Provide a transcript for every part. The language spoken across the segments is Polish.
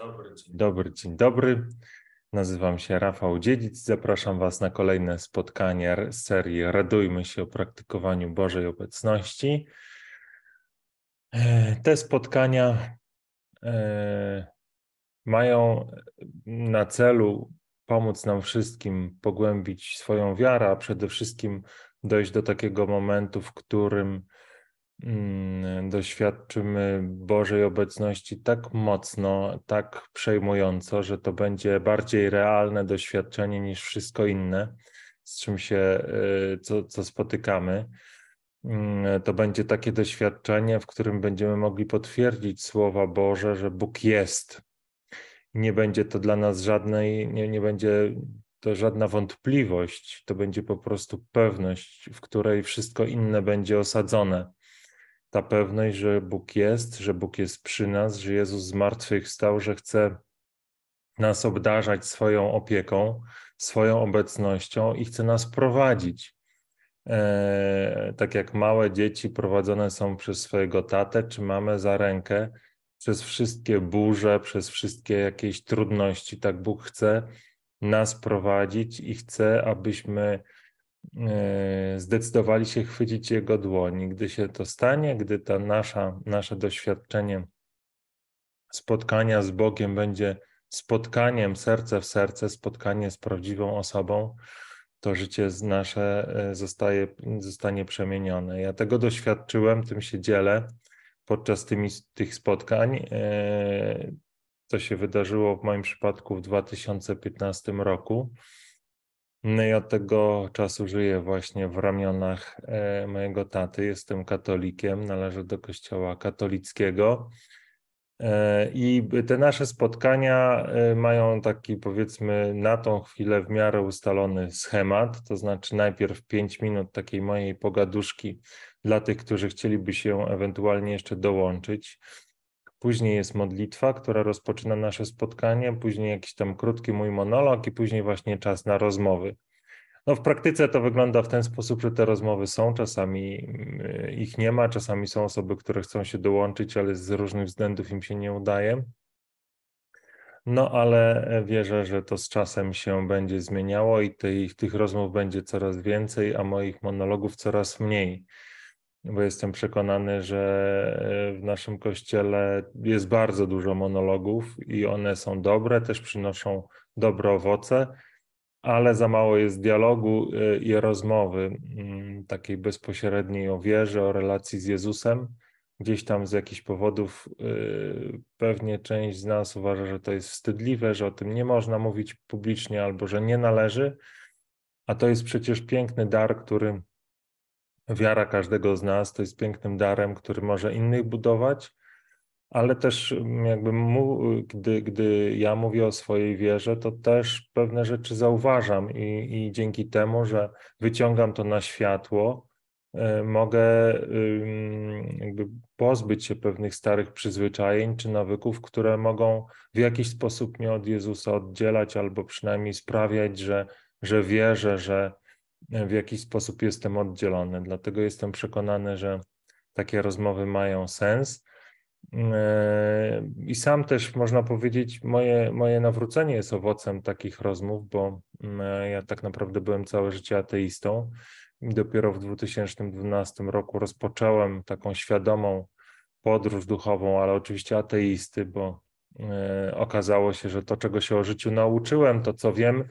dobry, dzień dobry, dzień dobry. Nazywam się Rafał Dziedzic. Zapraszam Was na kolejne spotkanie z serii Radujmy się o praktykowaniu Bożej Obecności. E, te spotkania e, mają na celu pomóc nam wszystkim pogłębić swoją wiarę, a przede wszystkim dojść do takiego momentu, w którym doświadczymy Bożej obecności tak mocno, tak przejmująco, że to będzie bardziej realne doświadczenie niż wszystko inne, z czym się, y, co, co spotykamy. Mm, to będzie takie doświadczenie, w którym będziemy mogli potwierdzić słowa Boże, że Bóg jest. Nie będzie to dla nas żadnej, nie, nie będzie to żadna wątpliwość, to będzie po prostu pewność, w której wszystko inne będzie osadzone ta pewność, że Bóg jest, że Bóg jest przy nas, że Jezus zmartwychwstał, że chce nas obdarzać swoją opieką, swoją obecnością i chce nas prowadzić. E, tak jak małe dzieci prowadzone są przez swojego tatę czy mamę za rękę, przez wszystkie burze, przez wszystkie jakieś trudności, tak Bóg chce nas prowadzić i chce, abyśmy zdecydowali się chwycić Jego dłoni. Gdy się to stanie, gdy to nasza, nasze doświadczenie spotkania z Bogiem będzie spotkaniem serce w serce, spotkanie z prawdziwą osobą, to życie nasze e, zostaje, zostanie przemienione. Ja tego doświadczyłem, tym się dzielę podczas tymi, tych spotkań. E, to się wydarzyło w moim przypadku w 2015 roku. No i od tego czasu żyję właśnie w ramionach e, mojego taty. Jestem katolikiem, należę do kościoła katolickiego. E, I te nasze spotkania e, mają taki, powiedzmy, na tą chwilę w miarę ustalony schemat, to znaczy najpierw 5 minut takiej mojej pogaduszki dla tych, którzy chcieliby się ewentualnie jeszcze dołączyć. Później jest modlitwa, która rozpoczyna nasze spotkanie, później jakiś tam krótki mój monolog i później właśnie czas na rozmowy. No w praktyce to wygląda w ten sposób, że te rozmowy są, czasami mm, ich nie ma, czasami są osoby, które chcą się dołączyć, ale z różnych względów im się nie udaje. No ale wierzę, że to z czasem się będzie zmieniało i tych, tych rozmów będzie coraz więcej, a moich monologów coraz mniej bo jestem przekonany, że e, w naszym kościele jest bardzo dużo monologów i one są dobre, też przynoszą dobre owoce, ale za mało jest dialogu e, i rozmowy mm, takiej bezpośredniej o wierze, o relacji z Jezusem. Gdzieś tam z jakichś powodów e, pewnie część z nas uważa, że to jest wstydliwe, że o tym nie można mówić publicznie albo że nie należy, a to jest przecież piękny dar, który wiara każdego z nas to jest pięknym darem, który może innych budować, ale też mm, jakby mu, gdy, gdy ja mówię o swojej wierze, to też pewne rzeczy zauważam i, i dzięki temu, że wyciągam to na światło, e, mogę jakby pozbyć się pewnych starych przyzwyczajeń czy nawyków, które mogą w jakiś sposób mnie od Jezusa oddzielać albo przynajmniej sprawiać, że, że wierzę, że, w jakiś sposób jestem oddzielony. Dlatego jestem przekonany, że takie rozmowy mają sens. E, I sam też można powiedzieć, moje, moje nawrócenie jest owocem takich rozmów, bo mm, ja tak naprawdę byłem całe życie ateistą. I dopiero w 2012 roku rozpocząłem taką świadomą podróż duchową, ale oczywiście ateisty, bo e, okazało się, że to, czego się o życiu nauczyłem, to co wiem,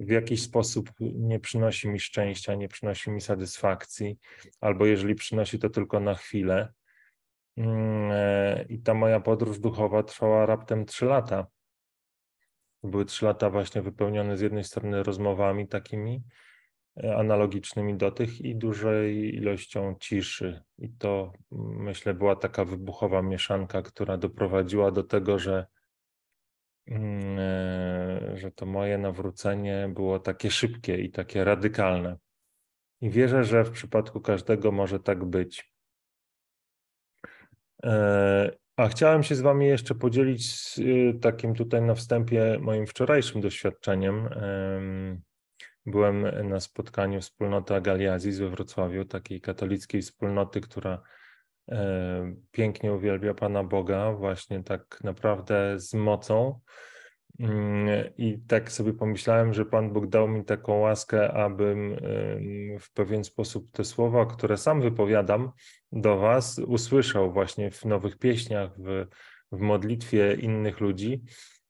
w jakiś sposób nie przynosi mi szczęścia, nie przynosi mi satysfakcji, albo jeżeli przynosi to tylko na chwilę. Mm, e, I ta moja podróż duchowa trwała raptem trzy lata. Były trzy lata właśnie wypełnione z jednej strony rozmowami takimi e, analogicznymi do tych i dużej ilością ciszy. I to myślę była taka wybuchowa mieszanka, która doprowadziła do tego, że Mm, że to moje nawrócenie było takie szybkie i takie radykalne. I wierzę, że w przypadku każdego może tak być. E, a chciałem się z Wami jeszcze podzielić z y, takim tutaj na wstępie moim wczorajszym doświadczeniem. Byłem na spotkaniu wspólnoty Agaliazji we Wrocławiu, takiej katolickiej wspólnoty, która pięknie uwielbia Pana Boga, właśnie tak naprawdę z mocą. Mm, I tak sobie pomyślałem, że Pan Bóg dał mi taką łaskę, abym w pewien sposób te słowa, które sam wypowiadam do Was, usłyszał właśnie w nowych pieśniach, w, w modlitwie innych ludzi.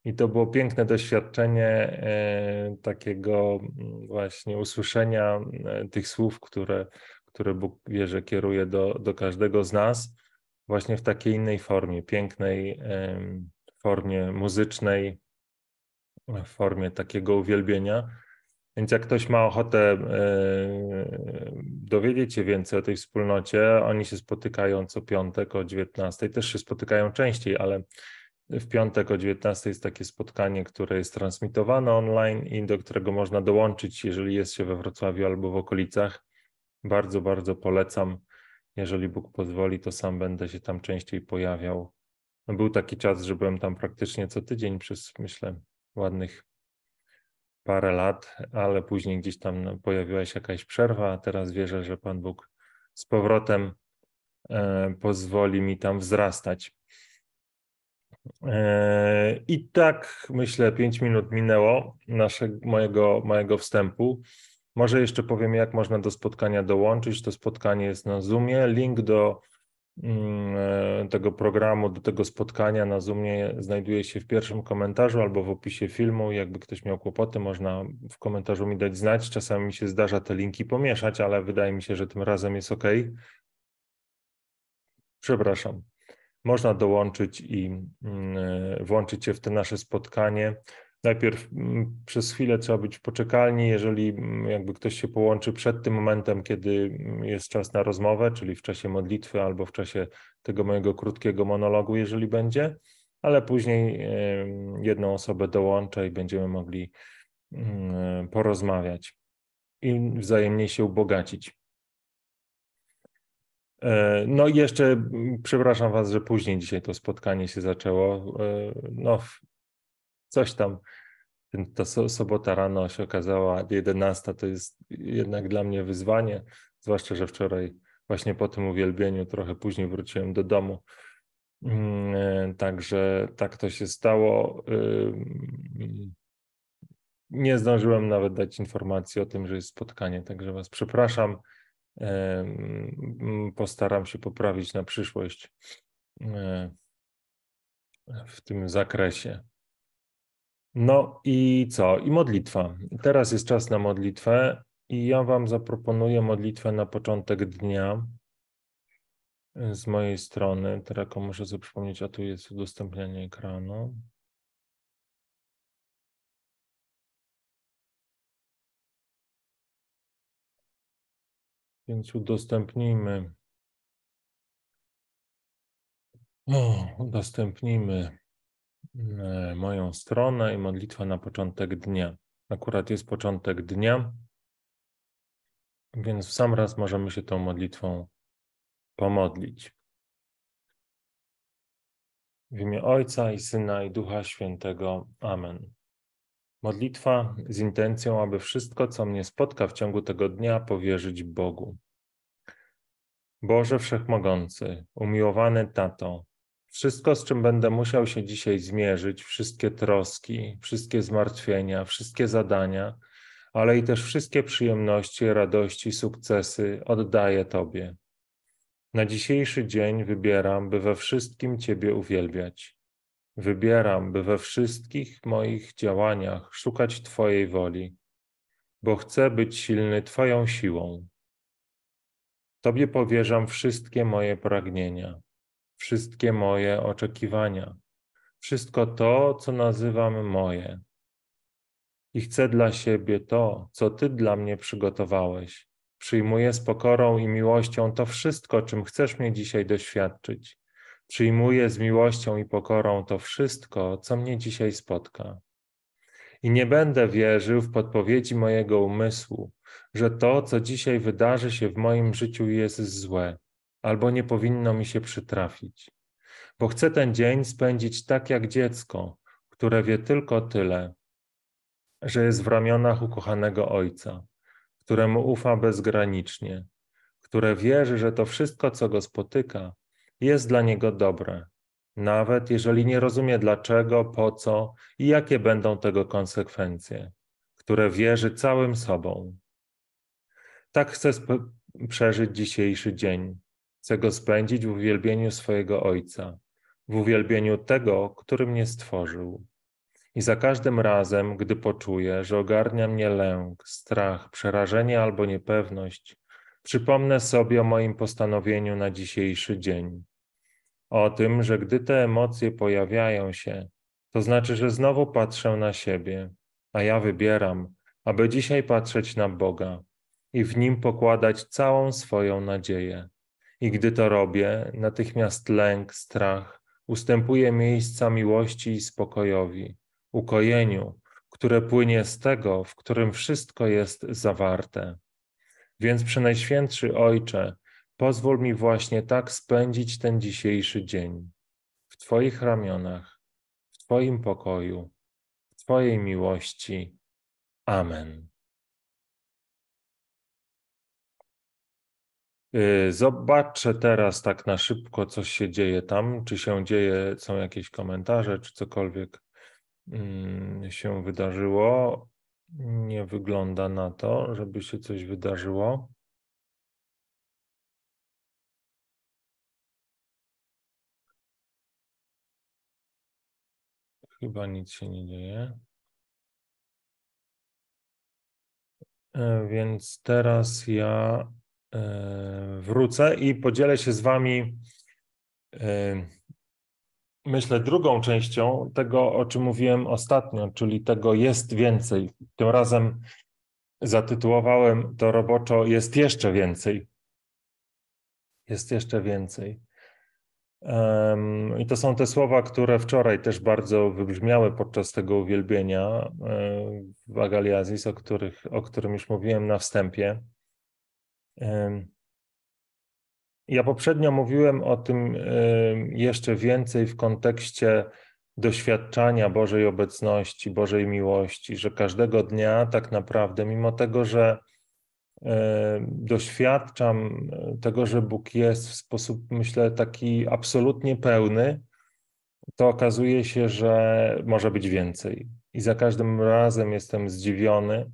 I to było piękne doświadczenie e, takiego mm, właśnie usłyszenia e, tych słów, które, które Bóg wie, że kieruje do, do każdego z nas, właśnie w takiej innej formie, pięknej formie muzycznej, w formie takiego uwielbienia. Więc jak ktoś ma ochotę e, dowiedzieć się więcej o tej wspólnocie, oni się spotykają co piątek o 19. Też się spotykają częściej, ale w piątek o 19 jest takie spotkanie, które jest transmitowane online i do którego można dołączyć, jeżeli jest się we Wrocławiu albo w okolicach. Bardzo, bardzo polecam. Jeżeli Bóg pozwoli, to sam będę się tam częściej pojawiał. No był taki czas, że byłem tam praktycznie co tydzień przez, myślę, ładnych parę lat, ale później gdzieś tam pojawiła się jakaś przerwa, a teraz wierzę, że Pan Bóg z powrotem e, pozwoli mi tam wzrastać. E, I tak myślę, pięć minut minęło naszego, mojego, mojego wstępu. Może jeszcze powiem, jak można do spotkania dołączyć. To spotkanie jest na Zoomie. Link do mm, e, tego programu, do tego spotkania na Zoomie znajduje się w pierwszym komentarzu albo w opisie filmu. Jakby ktoś miał kłopoty, można w komentarzu mi dać znać. Czasami mi się zdarza te linki pomieszać, ale wydaje mi się, że tym razem jest ok. Przepraszam można dołączyć i mm, e, włączyć się w te nasze spotkanie. Najpierw mm, przez chwilę trzeba być poczekalni, jeżeli mm, jakby ktoś się połączy przed tym momentem, kiedy jest czas na rozmowę, czyli w czasie modlitwy albo w czasie tego mojego krótkiego monologu, jeżeli będzie, ale później jedną osobę dołączę i będziemy mogli porozmawiać i wzajemnie się ubogacić. E, no i jeszcze, przepraszam Was, że później dzisiaj to spotkanie się zaczęło. E, no, coś tam, ta sobota rano się okazała 11, to jest jednak dla mnie wyzwanie, zwłaszcza, że wczoraj właśnie po tym uwielbieniu trochę później wróciłem do domu. Mm, e, także tak to się stało. Nie zdążyłem nawet dać informacji o tym, że jest spotkanie, także Was przepraszam postaram się poprawić na przyszłość e, w tym zakresie. No i co? I modlitwa. Teraz jest czas na modlitwę i ja Wam zaproponuję modlitwę na początek dnia z mojej strony. Teraz muszę sobie przypomnieć, a tu jest udostępnianie ekranu. Więc udostępnijmy. O, udostępnijmy moją stronę i modlitwę na początek dnia. Akurat jest początek dnia, więc w sam raz możemy się tą modlitwą pomodlić. W imię Ojca i Syna i Ducha Świętego. Amen. Modlitwa z intencją, aby wszystko, co mnie spotka w ciągu tego dnia, powierzyć Bogu. Boże Wszechmogący, umiłowany Tato, wszystko, z czym będę musiał się dzisiaj zmierzyć, wszystkie troski, wszystkie zmartwienia, wszystkie zadania, ale i też wszystkie przyjemności, radości, sukcesy oddaję Tobie. Na dzisiejszy dzień wybieram, by we wszystkim Ciebie uwielbiać. Wybieram, by we wszystkich moich działaniach szukać Twojej woli, bo chcę być silny Twoją siłą. Tobie powierzam wszystkie moje pragnienia, wszystkie moje oczekiwania, wszystko to, co nazywam moje. I chcę dla siebie to, co Ty dla mnie przygotowałeś. Przyjmuję z pokorą i miłością to wszystko, czym chcesz mnie dzisiaj doświadczyć. Przyjmuję z miłością i pokorą to wszystko, co mnie dzisiaj spotka. I nie będę wierzył w podpowiedzi mojego umysłu, że to, co dzisiaj wydarzy się w moim życiu, jest złe, albo nie powinno mi się przytrafić. Bo chcę ten dzień spędzić tak jak dziecko, które wie tylko tyle, że jest w ramionach ukochanego ojca, któremu ufa bezgranicznie, które wierzy, że to wszystko, co go spotyka, jest dla niego dobre, nawet jeżeli nie rozumie dlaczego, po co i jakie będą tego konsekwencje, które wierzy całym sobą. Tak chcę przeżyć dzisiejszy dzień. Chcę go spędzić w uwielbieniu swojego Ojca, w uwielbieniu tego, który mnie stworzył. I za każdym razem, gdy poczuję, że ogarnia mnie lęk, strach, przerażenie albo niepewność, przypomnę sobie o moim postanowieniu na dzisiejszy dzień. O tym, że gdy te emocje pojawiają się, to znaczy, że znowu patrzę na siebie, a ja wybieram, aby dzisiaj patrzeć na Boga i w nim pokładać całą swoją nadzieję. I gdy to robię, natychmiast lęk, strach ustępuje miejsca miłości i spokojowi, ukojeniu, które płynie z tego, w którym wszystko jest zawarte. Więc Przenajświętszy Ojcze, pozwól mi właśnie tak spędzić ten dzisiejszy dzień w Twoich ramionach, w Twoim pokoju, w Twojej miłości. Amen. Zobaczę teraz tak na szybko, co się dzieje tam, czy się dzieje, są jakieś komentarze, czy cokolwiek mm, się wydarzyło. Nie wygląda na to, żeby się coś wydarzyło. Chyba nic się nie dzieje. E, więc teraz ja wrócę i podzielę się z Wami, e, myślę, drugą częścią tego, o czym mówiłem ostatnio, czyli tego jest więcej. Tym razem zatytułowałem to roboczo Jest jeszcze więcej. Jest jeszcze więcej. I to są te słowa, które wczoraj też bardzo wybrzmiały podczas tego uwielbienia w Agaliazis, o, których, o którym już mówiłem na wstępie. Ja poprzednio mówiłem o tym jeszcze więcej w kontekście doświadczania Bożej obecności, Bożej miłości, że każdego dnia tak naprawdę, mimo tego, że doświadczam tego, że Bóg jest w sposób, myślę, taki absolutnie pełny, to okazuje się, że może być więcej. I za każdym razem jestem zdziwiony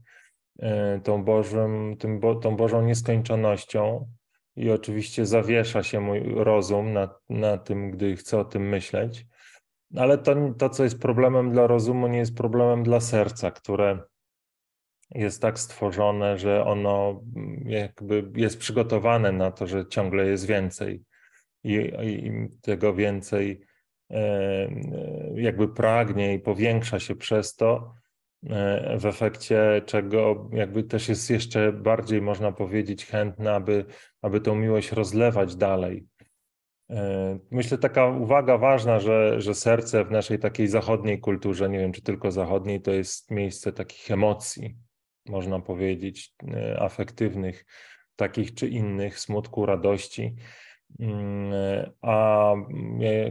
tą, Bożym, tym, tą Bożą nieskończonością. I oczywiście zawiesza się mój rozum na, na tym, gdy chcę o tym myśleć. Ale to, to, co jest problemem dla rozumu, nie jest problemem dla serca, które jest tak stworzone, że ono jakby jest przygotowane na to, że ciągle jest więcej i, i tego więcej e, jakby pragnie i powiększa się przez to, e, w efekcie czego jakby też jest jeszcze bardziej, można powiedzieć, chętna, aby, aby tą miłość rozlewać dalej. E, myślę, taka uwaga ważna, że, że serce w naszej takiej zachodniej kulturze, nie wiem czy tylko zachodniej, to jest miejsce takich emocji, można powiedzieć, e, afektywnych, takich czy innych, smutku, radości. Mm, a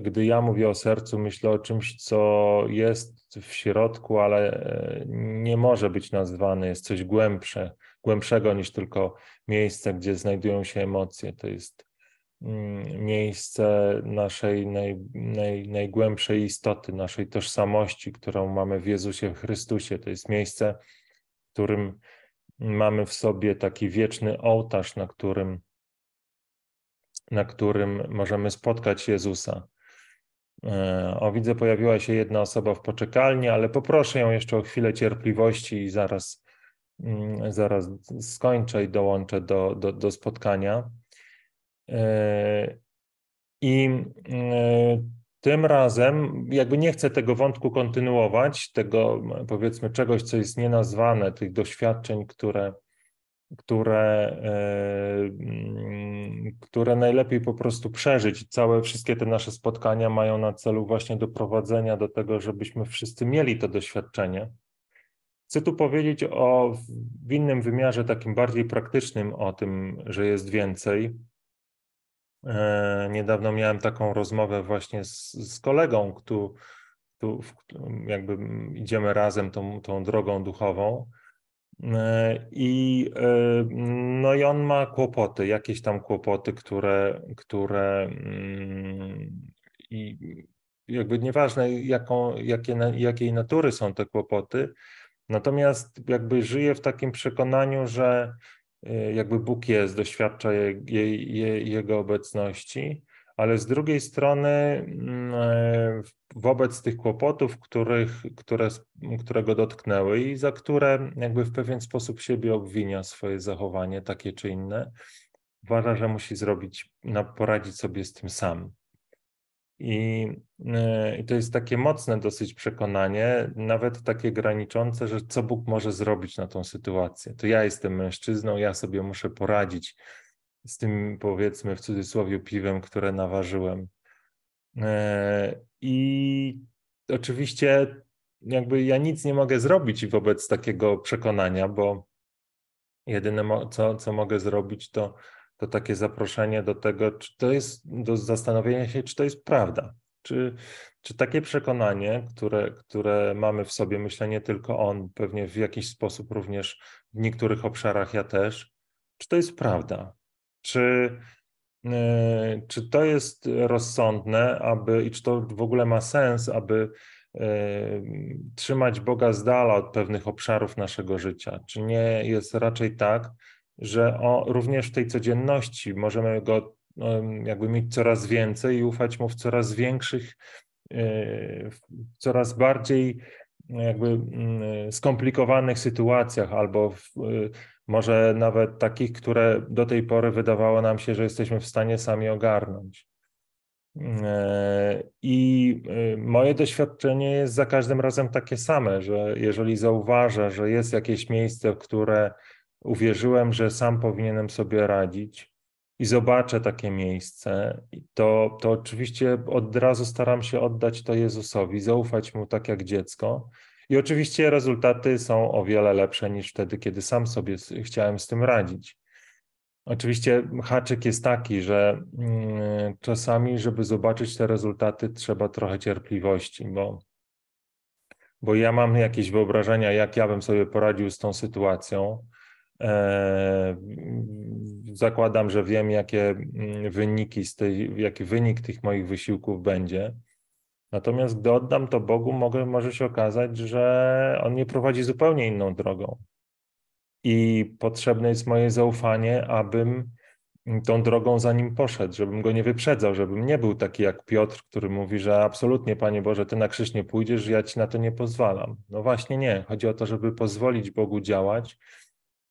gdy ja mówię o sercu, myślę o czymś, co jest w środku, ale e, nie może być nazwane, jest coś głębsze, głębszego niż tylko miejsce, gdzie znajdują się emocje. To jest mm, miejsce naszej naj, naj, najgłębszej istoty, naszej tożsamości, którą mamy w Jezusie Chrystusie. To jest miejsce, którym mamy w sobie taki wieczny ołtarz, na którym, na którym możemy spotkać Jezusa. E, o, widzę, pojawiła się jedna osoba w poczekalni, ale poproszę ją jeszcze o chwilę cierpliwości i zaraz, mm, zaraz skończę i dołączę do, do, do spotkania. E, I e, tym razem jakby nie chcę tego wątku kontynuować, tego powiedzmy czegoś, co jest nienazwane, tych doświadczeń, które, które, yy, które najlepiej po prostu przeżyć. Całe wszystkie te nasze spotkania mają na celu właśnie doprowadzenia do tego, żebyśmy wszyscy mieli to doświadczenie. Chcę tu powiedzieć o w innym wymiarze, takim bardziej praktycznym, o tym, że jest więcej E, niedawno miałem taką rozmowę właśnie z, z kolegą, tu, tu jakby idziemy razem tą, tą drogą duchową. I, no i on ma kłopoty, jakieś tam kłopoty, które, które mm, i jakby nieważne jaką, jakie, jakiej natury są te kłopoty, natomiast jakby żyje w takim przekonaniu, że y, jakby Bóg jest, doświadcza je, je, Jego obecności, ale z drugiej strony mm, e, wobec tych kłopotów, których, które, które go dotknęły i za które jakby w pewien sposób siebie obwinia swoje zachowanie takie czy inne, uważa, że musi zrobić, poradzić sobie z tym sam. I, e, I, to jest takie mocne dosyć przekonanie, nawet takie graniczące, że co Bóg może zrobić na tą sytuację. To ja jestem mężczyzną, ja sobie muszę poradzić z tym, powiedzmy w cudzysłowie, piwem, które naważyłem. E, I oczywiście, jakby ja nic nie mogę zrobić wobec takiego przekonania, bo jedyne, co, co mogę zrobić, to to takie zaproszenie do tego, czy to jest, do zastanowienia się, czy to jest prawda. Czy, czy takie przekonanie, które, które mamy w sobie, myślę nie tylko on, pewnie w jakiś sposób również w niektórych obszarach ja też, czy to jest prawda? Czy, yy, czy to jest rozsądne, aby i czy to w ogóle ma sens, aby yy, trzymać Boga z dala od pewnych obszarów naszego życia? Czy nie jest raczej tak, że o, również w tej codzienności możemy go jakby mieć coraz więcej i ufać mu w coraz większych, e, w coraz bardziej jakby mm, skomplikowanych sytuacjach, albo w, e, może nawet takich, które do tej pory wydawało nam się, że jesteśmy w stanie sami ogarnąć. E, I moje doświadczenie jest za każdym razem takie same, że jeżeli zauważę, że jest jakieś miejsce, w które uwierzyłem, że sam powinienem sobie radzić i zobaczę takie miejsce, to, to oczywiście od razu staram się oddać to Jezusowi, zaufać mu tak jak dziecko. I oczywiście rezultaty są o wiele lepsze niż wtedy, kiedy sam sobie chciałem z tym radzić. Oczywiście haczyk jest taki, że mm, czasami, żeby zobaczyć te rezultaty, trzeba trochę cierpliwości, bo, bo ja mam jakieś wyobrażenia, jak ja bym sobie poradził z tą sytuacją, zakładam, że wiem, jakie mm, wyniki z tej, jaki wynik tych moich wysiłków będzie. Natomiast gdy oddam to Bogu, mogę, może się okazać, że On mnie prowadzi zupełnie inną drogą. I potrzebne jest moje zaufanie, abym tą drogą za nim poszedł, żebym go nie wyprzedzał, żebym nie był taki jak Piotr, który mówi, że absolutnie, Panie Boże, Ty na krzyż nie pójdziesz, ja Ci na to nie pozwalam. No właśnie nie. Chodzi o to, żeby pozwolić Bogu działać,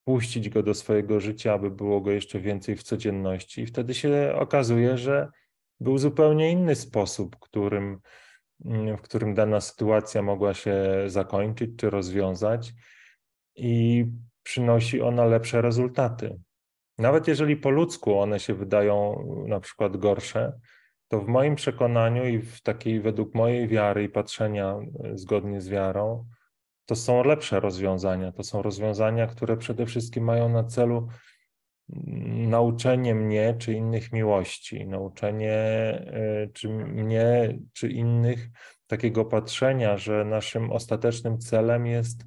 puścić go do swojego życia, aby było go jeszcze więcej w codzienności. I wtedy się okazuje, że był zupełnie inny sposób, którym, w którym dana sytuacja mogła się zakończyć czy rozwiązać, i przynosi ona lepsze rezultaty. Nawet jeżeli po ludzku one się wydają na przykład gorsze, to w moim przekonaniu i w takiej według mojej wiary i patrzenia zgodnie z wiarą, to są lepsze rozwiązania. To są rozwiązania, które przede wszystkim mają na celu nauczenie mnie czy innych miłości, nauczenie e, czy mnie czy innych takiego patrzenia, że naszym ostatecznym celem jest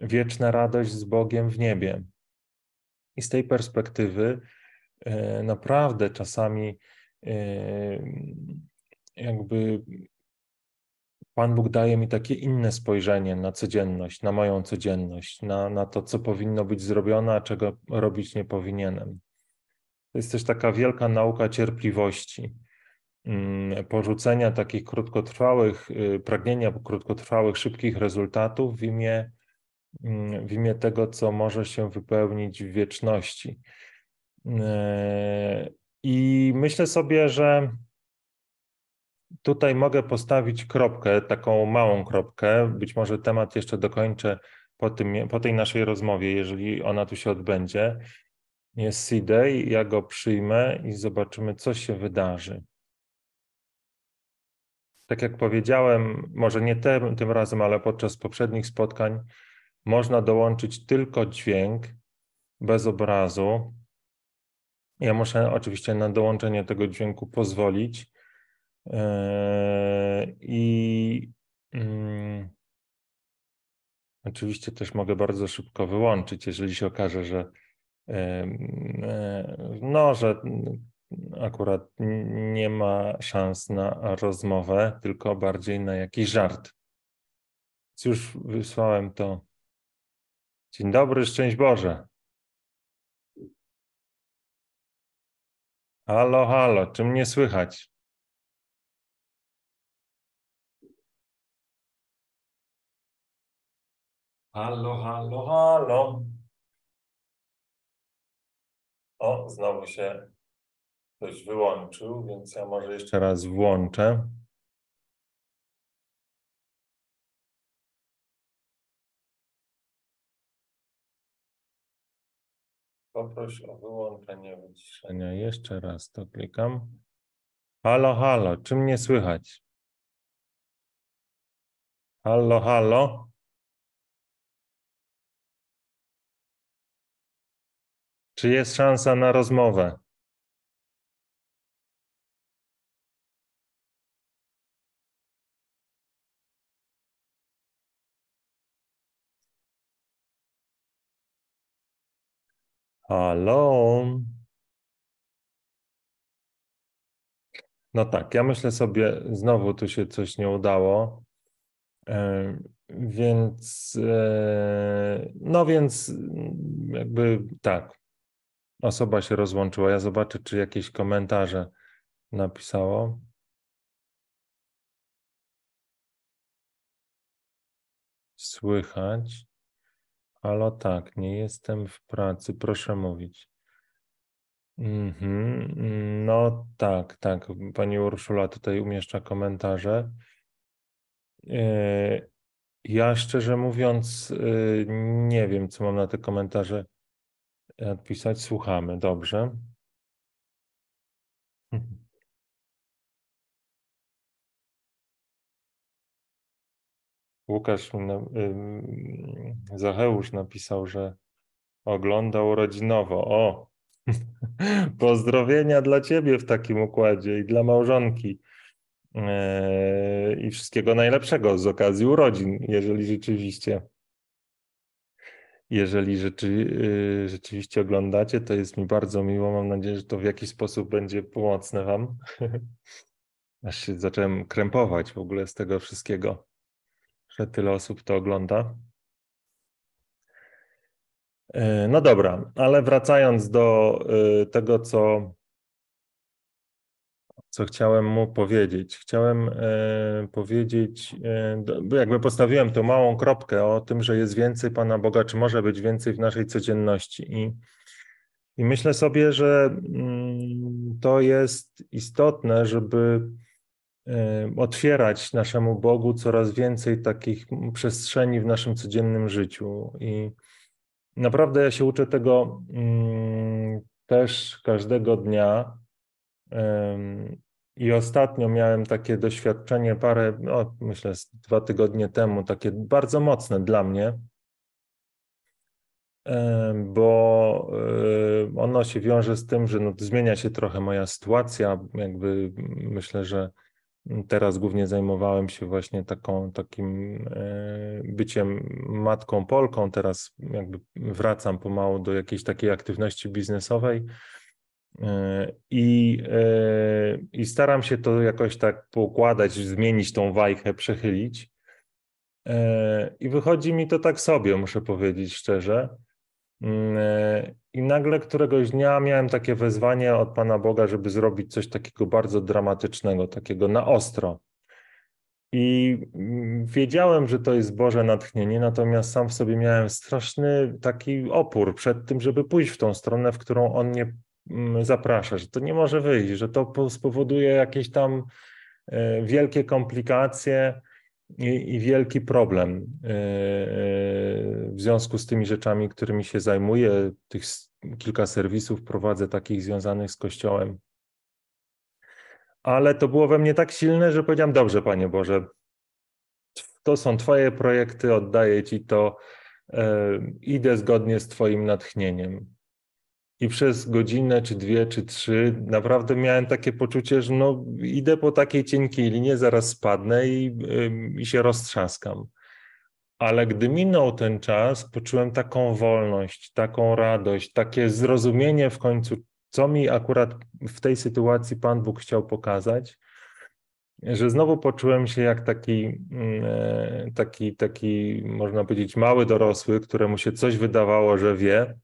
wieczna radość z Bogiem w niebie. I z tej perspektywy e, naprawdę czasami e, jakby Pan Bóg daje mi takie inne spojrzenie na codzienność, na moją codzienność, na, na to, co powinno być zrobione, a czego robić nie powinienem. To jest też taka wielka nauka cierpliwości, mm, porzucenia takich krótkotrwałych, y, pragnienia krótkotrwałych, szybkich rezultatów w imię, mm, w imię tego, co może się wypełnić w wieczności. Y, I myślę sobie, że tutaj mogę postawić kropkę, taką małą kropkę. Być może temat jeszcze dokończę po, tym, po tej naszej rozmowie, jeżeli ona tu się odbędzie. Jest C-Day, ja go przyjmę i zobaczymy, co się wydarzy. Tak jak powiedziałem, może nie tym, tym razem, ale podczas poprzednich spotkań, można dołączyć tylko dźwięk bez obrazu. Ja muszę oczywiście na dołączenie tego dźwięku pozwolić. E, I mm, Oczywiście też mogę bardzo szybko wyłączyć, jeżeli się okaże, że e, no, że akurat nie ma szans na rozmowę, tylko bardziej na jakiś żart. Więc już wysłałem to. Dzień dobry, szczęść Boże. Halo, halo, czy mnie słychać? Halo, halo, halo. O, znowu się ktoś wyłączył, więc ja może jeszcze raz włączę. Poproś o wyłączenie wyciszenia. Jeszcze raz to klikam. Halo, halo, czy mnie słychać? Halo, halo. Czy jest szansa na rozmowę? Halo. No tak, ja myślę sobie, znowu tu się coś nie udało. E, więc, e, no więc, jakby tak, osoba się rozłączyła. Ja zobaczę, czy jakieś komentarze napisało. Słychać. Halo, tak, nie jestem w pracy, proszę mówić. Mhm, no tak, tak. Pani Urszula tutaj umieszcza komentarze. E, ja szczerze mówiąc, e, nie wiem, co mam na te komentarze odpisać. Słuchamy, dobrze. Łukasz Zacheusz napisał, że oglądał urodzinowo. O, pozdrowienia dla ciebie w takim układzie i dla małżonki. E, I wszystkiego najlepszego z okazji urodzin, jeżeli rzeczywiście jeżeli rzeczy, y, rzeczywiście oglądacie, to jest mi bardzo miło. Mam nadzieję, że to w jakiś sposób będzie pomocne Wam. Aż się zacząłem krępować w ogóle z tego wszystkiego że tyle osób to ogląda. E, no dobra, ale wracając do e, tego, co, co chciałem mu powiedzieć. Chciałem e, powiedzieć, jakby postawiłem tą małą kropkę o tym, że jest więcej Pana Boga, czy może być więcej w naszej codzienności. I, i myślę sobie, że mm, to jest istotne, żeby otwierać naszemu Bogu coraz więcej takich przestrzeni w naszym codziennym życiu. I naprawdę ja się uczę tego mm, też każdego dnia. I ostatnio miałem takie doświadczenie parę, no, myślę, dwa tygodnie temu, takie bardzo mocne dla mnie, bo ono się wiąże z tym, że no, zmienia się trochę moja sytuacja. Jakby myślę, że Teraz głównie zajmowałem się właśnie taką, takim byciem matką Polką. Teraz jakby wracam pomału do jakiejś takiej aktywności biznesowej i, e, i staram się to jakoś tak poukładać, zmienić tą wajchę, przechylić. I wychodzi mi to tak sobie, muszę powiedzieć szczerze. Mm, e, I nagle któregoś dnia miałem takie wezwanie od Pana Boga, żeby zrobić coś takiego bardzo dramatycznego, takiego na ostro. I mm, wiedziałem, że to jest Boże natchnienie, natomiast sam w sobie miałem straszny taki opór przed tym, żeby pójść w tą stronę, w którą On mnie zaprasza, że to nie może wyjść, że to spowoduje jakieś tam e, wielkie komplikacje i, i wielki problem e, e, w związku z tymi rzeczami, którymi się zajmuję. Tych kilka serwisów prowadzę takich związanych z Kościołem. Ale to było we mnie tak silne, że powiedziałem: Dobrze, Panie Boże, to są Twoje projekty, oddaję Ci to, idę zgodnie z Twoim natchnieniem. I przez godzinę, czy dwie, czy trzy, naprawdę miałem takie poczucie, że no, idę po takiej cienkiej linie, zaraz spadnę i, i się roztrzaskam. ale gdy minął ten czas, poczułem taką wolność, taką radość, takie zrozumienie w końcu, co mi akurat w tej sytuacji Pan Bóg chciał pokazać, że znowu poczułem się jak taki, mm, e, taki, taki, można powiedzieć, mały dorosły, któremu się coś wydawało, że wie,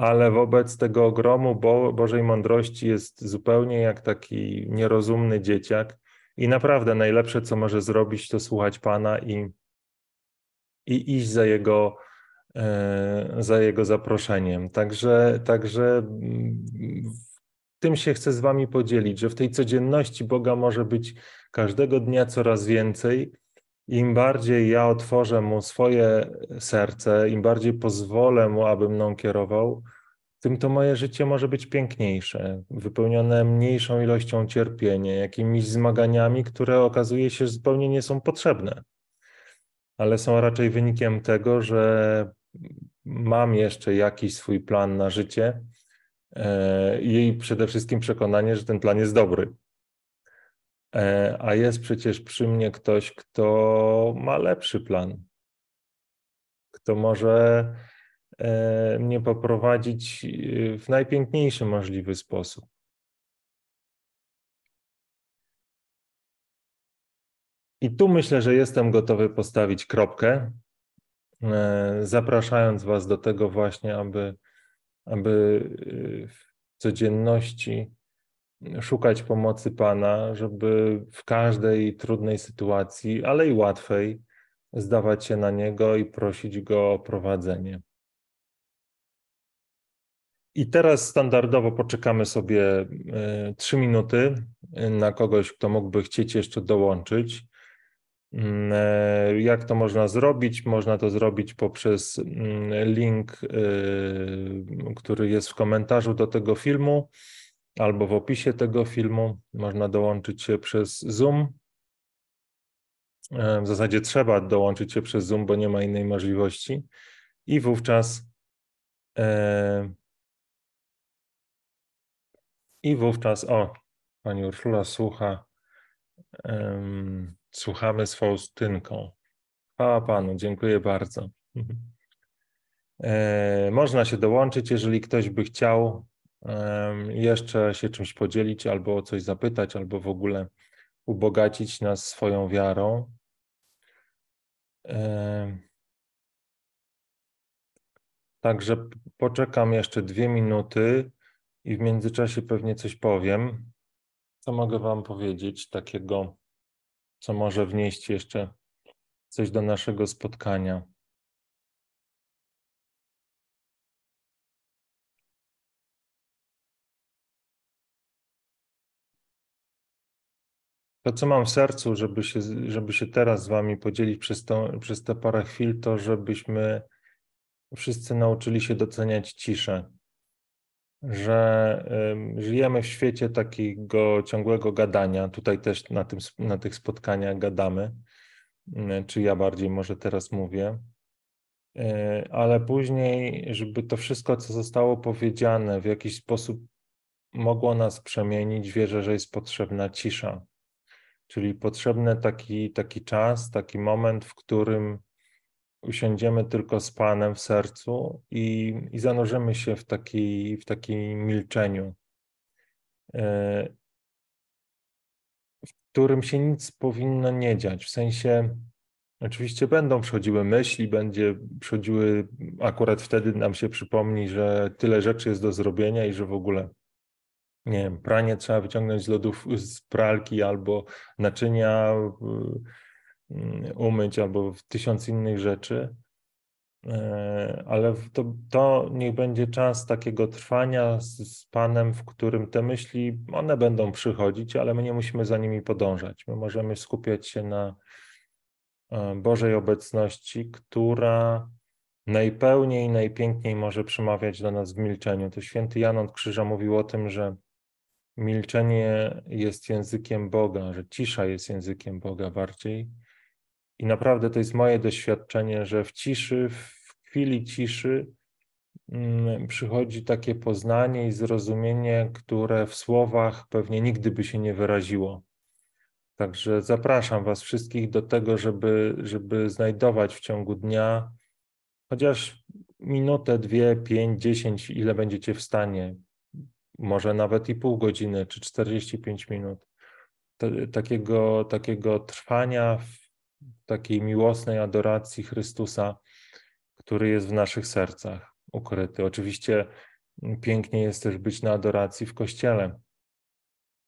ale wobec tego ogromu Bo Bożej mądrości jest zupełnie jak taki nierozumny dzieciak. I naprawdę najlepsze, co może zrobić, to słuchać Pana i, i iść za jego, e, za jego zaproszeniem. Także, także mm, tym się chcę z Wami podzielić, że w tej codzienności Boga może być każdego dnia coraz więcej. Im bardziej ja otworzę Mu swoje serce, im bardziej pozwolę Mu, aby mną kierował, tym to moje życie może być piękniejsze, wypełnione mniejszą ilością cierpienia, jakimiś zmaganiami, które okazuje się zupełnie nie są potrzebne, ale są raczej wynikiem tego, że mam jeszcze jakiś swój plan na życie e, i przede wszystkim przekonanie, że ten plan jest dobry. E, a jest przecież przy mnie ktoś, kto ma lepszy plan, kto może E, mnie poprowadzić e, w najpiękniejszy możliwy sposób. I tu myślę, że jestem gotowy postawić kropkę, zapraszając Was do tego właśnie, aby, aby w codzienności szukać pomocy Pana, żeby w każdej trudnej sytuacji, ale i łatwej, zdawać się na Niego i prosić Go o prowadzenie. I teraz standardowo poczekamy sobie e, trzy minuty na kogoś, kto mógłby chcieć jeszcze dołączyć. Mm, e, jak to można zrobić? Można to zrobić poprzez mm, link, który jest w komentarzu do tego filmu albo w opisie tego filmu. Można dołączyć się przez Zoom. W zasadzie trzeba dołączyć się przez Zoom, bo nie ma innej możliwości. I wówczas i wówczas, o, pani Urszula słucha, um, słuchamy z Faustynką. Chwała Panu, dziękuję bardzo. E, można się dołączyć, jeżeli ktoś by chciał jeszcze się czymś podzielić, albo o coś zapytać, albo w ogóle ubogacić nas swoją wiarą. Także poczekam jeszcze dwie minuty i w międzyczasie pewnie coś powiem. Co mogę Wam powiedzieć takiego, co może wnieść jeszcze coś do naszego spotkania? To, co mam w sercu, żeby się, żeby się teraz z Wami podzielić przez, to, przez te parę chwil, to żebyśmy wszyscy nauczyli się doceniać ciszę że żyjemy w świecie takiego ciągłego gadania. Tutaj też na, tym, na tych spotkaniach gadamy, czy ja bardziej może teraz mówię. E, ale później, żeby to wszystko, co zostało powiedziane, w jakiś sposób mogło nas przemienić, wierzę, że jest potrzebna cisza. Czyli potrzebny taki, taki czas, taki moment, w którym usiądziemy tylko z Panem w sercu i, i zanurzymy się w, taki, w takim milczeniu, e, w którym się nic powinno nie dziać. W sensie, oczywiście będą przychodziły myśli, będzie przychodziły, akurat wtedy nam się przypomni, że tyle rzeczy jest do zrobienia i że w ogóle nie wiem, pranie trzeba wyciągnąć z lodów, z pralki albo naczynia Mm, umyć albo tysiąc innych rzeczy. E, ale to, to niech będzie czas takiego trwania z, z Panem, w którym te myśli, one będą przychodzić, ale my nie musimy za nimi podążać. My możemy skupiać się na e, Bożej obecności, która najpełniej, najpiękniej może przemawiać do nas w milczeniu. To święty Jan od Krzyża mówił o tym, że milczenie jest językiem Boga, że cisza jest językiem Boga bardziej. I naprawdę to jest moje doświadczenie, że w ciszy, w chwili ciszy mm, przychodzi takie poznanie i zrozumienie, które w słowach pewnie nigdy by się nie wyraziło. Także zapraszam Was wszystkich do tego, żeby, żeby znajdować w ciągu dnia chociaż minutę, dwie, pięć, dziesięć, ile będziecie w stanie, może nawet i pół godziny czy 45 minut, takiego, takiego trwania w takiej miłosnej adoracji Chrystusa, który jest w naszych sercach ukryty. Oczywiście pięknie jest też być na adoracji w kościele,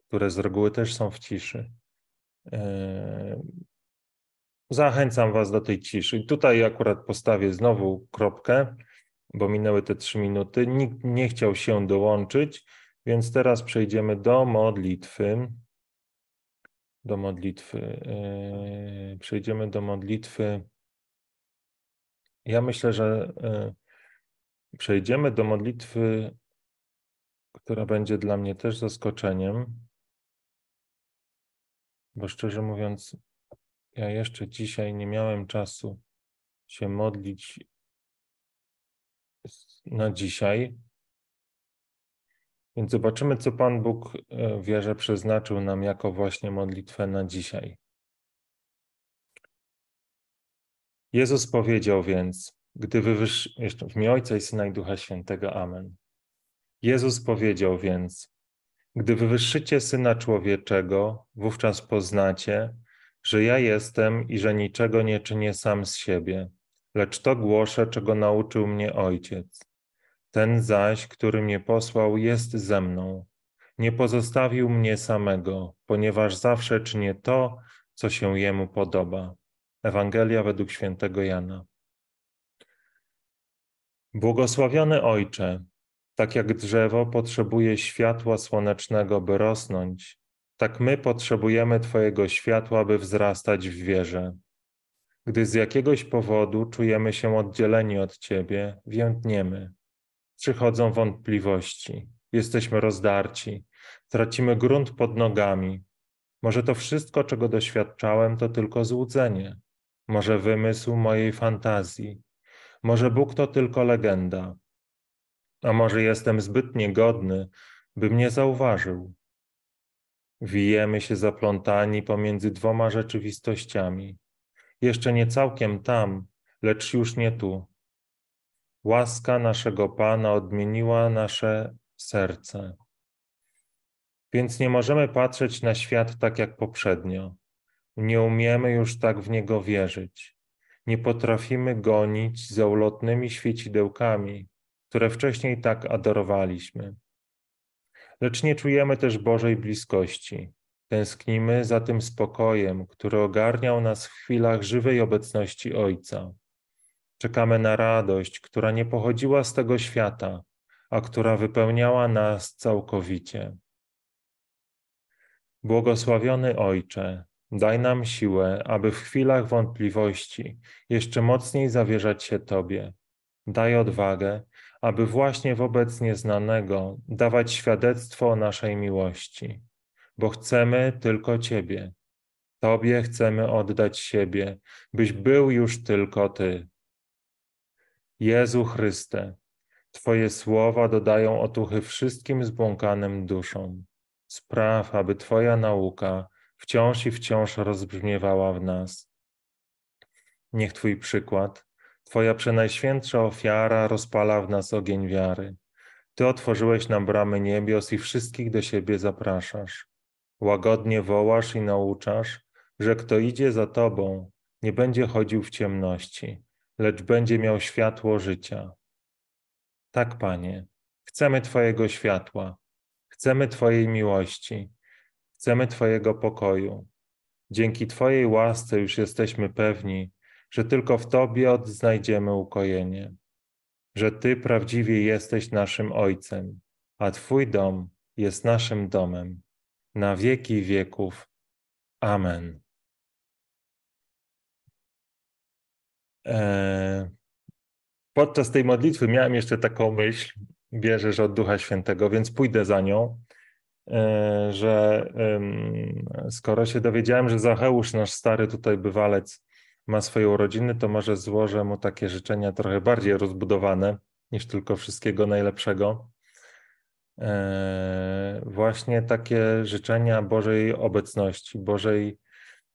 które z reguły też są w ciszy. E, zachęcam Was do tej ciszy. I tutaj akurat postawię znowu kropkę, bo minęły te trzy minuty. Nikt nie chciał się dołączyć, więc teraz przejdziemy do modlitwy. Do modlitwy. E, przejdziemy do modlitwy. Ja myślę, że e, przejdziemy do modlitwy, która będzie dla mnie też zaskoczeniem. Bo szczerze mówiąc, ja jeszcze dzisiaj nie miałem czasu się modlić na dzisiaj. Więc zobaczymy, co Pan Bóg e, wierzę przeznaczył nam jako właśnie modlitwę na dzisiaj. Jezus powiedział więc, gdy wywyższy... Jeszcze w imię Ojca i Syna i Ducha Świętego. Amen. Jezus powiedział więc, gdy wywyższycie Syna Człowieczego, wówczas poznacie, że ja jestem i że niczego nie czynię sam z siebie, lecz to głoszę, czego nauczył mnie Ojciec. Ten zaś, który mnie posłał, jest ze mną. Nie pozostawił mnie samego, ponieważ zawsze czynię to, co się jemu podoba. Ewangelia według świętego Jana. Błogosławiony Ojcze, tak jak drzewo potrzebuje światła słonecznego, by rosnąć, tak my potrzebujemy Twojego światła, by wzrastać w wierze. Gdy z jakiegoś powodu czujemy się oddzieleni od Ciebie, więdniemy. Przychodzą wątpliwości, jesteśmy rozdarci, tracimy grunt pod nogami. Może to wszystko, czego doświadczałem, to tylko złudzenie, może wymysł mojej fantazji, może Bóg to tylko legenda, a może jestem zbyt niegodny, by mnie zauważył. Wijemy się zaplątani pomiędzy dwoma rzeczywistościami. Jeszcze nie całkiem tam, lecz już nie tu. Łaska naszego Pana odmieniła nasze serce. Więc nie możemy patrzeć na świat tak jak poprzednio. Nie umiemy już tak w niego wierzyć. Nie potrafimy gonić za ulotnymi świecidełkami, które wcześniej tak adorowaliśmy. Lecz nie czujemy też Bożej bliskości. Tęsknimy za tym spokojem, który ogarniał nas w chwilach żywej obecności Ojca. Czekamy na radość, która nie pochodziła z tego świata, a która wypełniała nas całkowicie. Błogosławiony Ojcze, daj nam siłę, aby w chwilach wątpliwości jeszcze mocniej zawierzać się Tobie. Daj odwagę, aby właśnie wobec nieznanego dawać świadectwo o naszej miłości, bo chcemy tylko Ciebie. Tobie chcemy oddać siebie, byś był już tylko Ty. Jezu Chryste, Twoje słowa dodają otuchy wszystkim zbłąkanym duszom. Spraw, aby Twoja nauka wciąż i wciąż rozbrzmiewała w nas. Niech Twój przykład Twoja przenajświętsza ofiara rozpala w nas ogień wiary. Ty otworzyłeś nam bramy niebios i wszystkich do siebie zapraszasz. Łagodnie wołasz i nauczasz, że kto idzie za Tobą, nie będzie chodził w ciemności, lecz będzie miał światło życia. Tak, Panie, chcemy Twojego światła, chcemy Twojej miłości, chcemy Twojego pokoju. Dzięki Twojej łasce już jesteśmy pewni, że tylko w Tobie odnajdziemy ukojenie, że Ty prawdziwie jesteś naszym Ojcem, a Twój dom jest naszym domem. Na wieki wieków. Amen. Podczas tej modlitwy miałem jeszcze taką myśl, wierzę, od Ducha Świętego, więc pójdę za nią, e, że skoro się dowiedziałem, że Zacheusz, nasz stary tutaj bywalec, ma swoje urodziny, to może złożę mu takie życzenia trochę bardziej rozbudowane niż tylko wszystkiego najlepszego. Eee, właśnie takie życzenia Bożej obecności, Bożej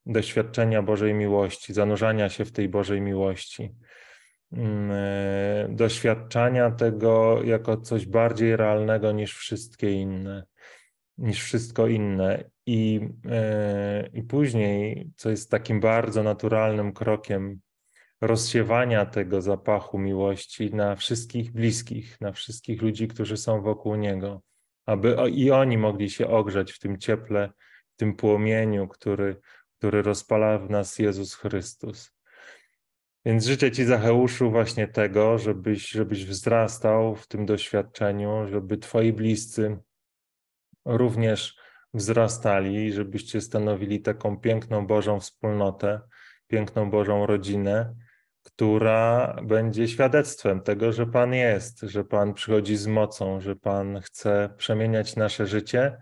doświadczenia Bożej miłości, zanurzania się w tej Bożej miłości, mm, e, doświadczania tego jako coś bardziej realnego niż wszystkie inne, niż wszystko inne. I, e, I później, co jest takim bardzo naturalnym krokiem rozsiewania tego zapachu miłości na wszystkich bliskich, na wszystkich ludzi, którzy są wokół Niego, aby i oni mogli się ogrzać w tym cieple, w tym płomieniu, który, który rozpala w nas Jezus Chrystus. Więc życzę Ci, Zacheuszu, właśnie tego, żebyś, żebyś wzrastał w tym doświadczeniu, żeby Twoi bliscy również wzrastali, żebyście stanowili taką piękną Bożą wspólnotę, piękną Bożą rodzinę, która będzie świadectwem tego, że Pan jest, że Pan przychodzi z mocą, że Pan chce przemieniać nasze życie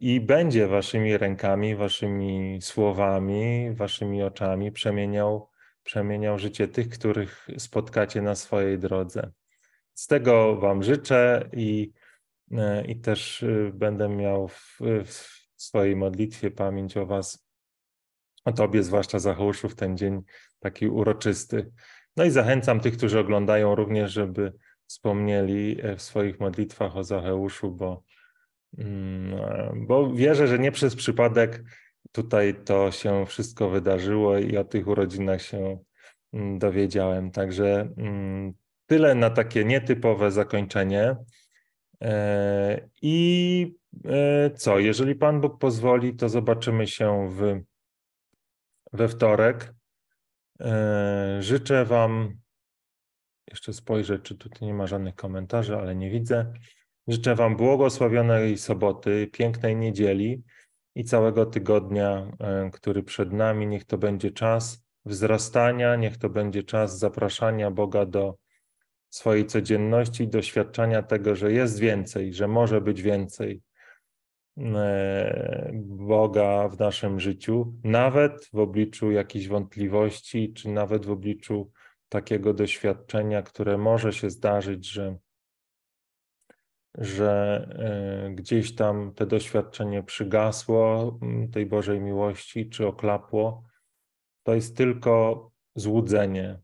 i będzie Waszymi rękami, Waszymi słowami, Waszymi oczami przemieniał, przemieniał życie tych, których spotkacie na swojej drodze. Z tego Wam życzę i, e, i też e, będę miał w, w swojej modlitwie pamięć o Was o Tobie, zwłaszcza Zachałuszu, w ten dzień taki uroczysty. No i zachęcam tych, którzy oglądają również, żeby wspomnieli e, w swoich modlitwach o Zacheuszu, bo, e, bo wierzę, że nie przez przypadek tutaj to się wszystko wydarzyło i o tych urodzinach się mm, dowiedziałem. Także mm, tyle na takie nietypowe zakończenie. E, I co, jeżeli Pan Bóg pozwoli, to zobaczymy się w we wtorek. E, życzę Wam, jeszcze spojrzę, czy tutaj nie ma żadnych komentarzy, ale nie widzę. Życzę Wam błogosławionej soboty, pięknej niedzieli i całego tygodnia, e, który przed nami. Niech to będzie czas wzrastania, niech to będzie czas zapraszania Boga do swojej codzienności, doświadczania tego, że jest więcej, że może być więcej, E, Boga w naszym życiu, nawet w obliczu jakichś wątpliwości, czy nawet w obliczu takiego doświadczenia, które może się zdarzyć, że, że e, gdzieś tam to doświadczenie przygasło tej Bożej miłości, czy oklapło. To jest tylko złudzenie.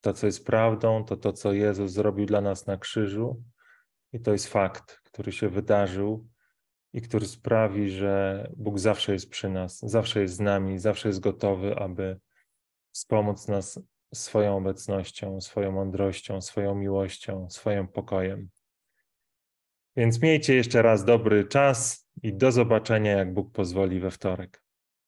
To, co jest prawdą, to to, co Jezus zrobił dla nas na krzyżu, i to jest fakt, który się wydarzył i który sprawi, że Bóg zawsze jest przy nas, zawsze jest z nami, zawsze jest gotowy, aby wspomóc nas swoją obecnością, swoją mądrością, swoją miłością, swoim pokojem. Więc miejcie jeszcze raz dobry czas i do zobaczenia, jak Bóg pozwoli we wtorek.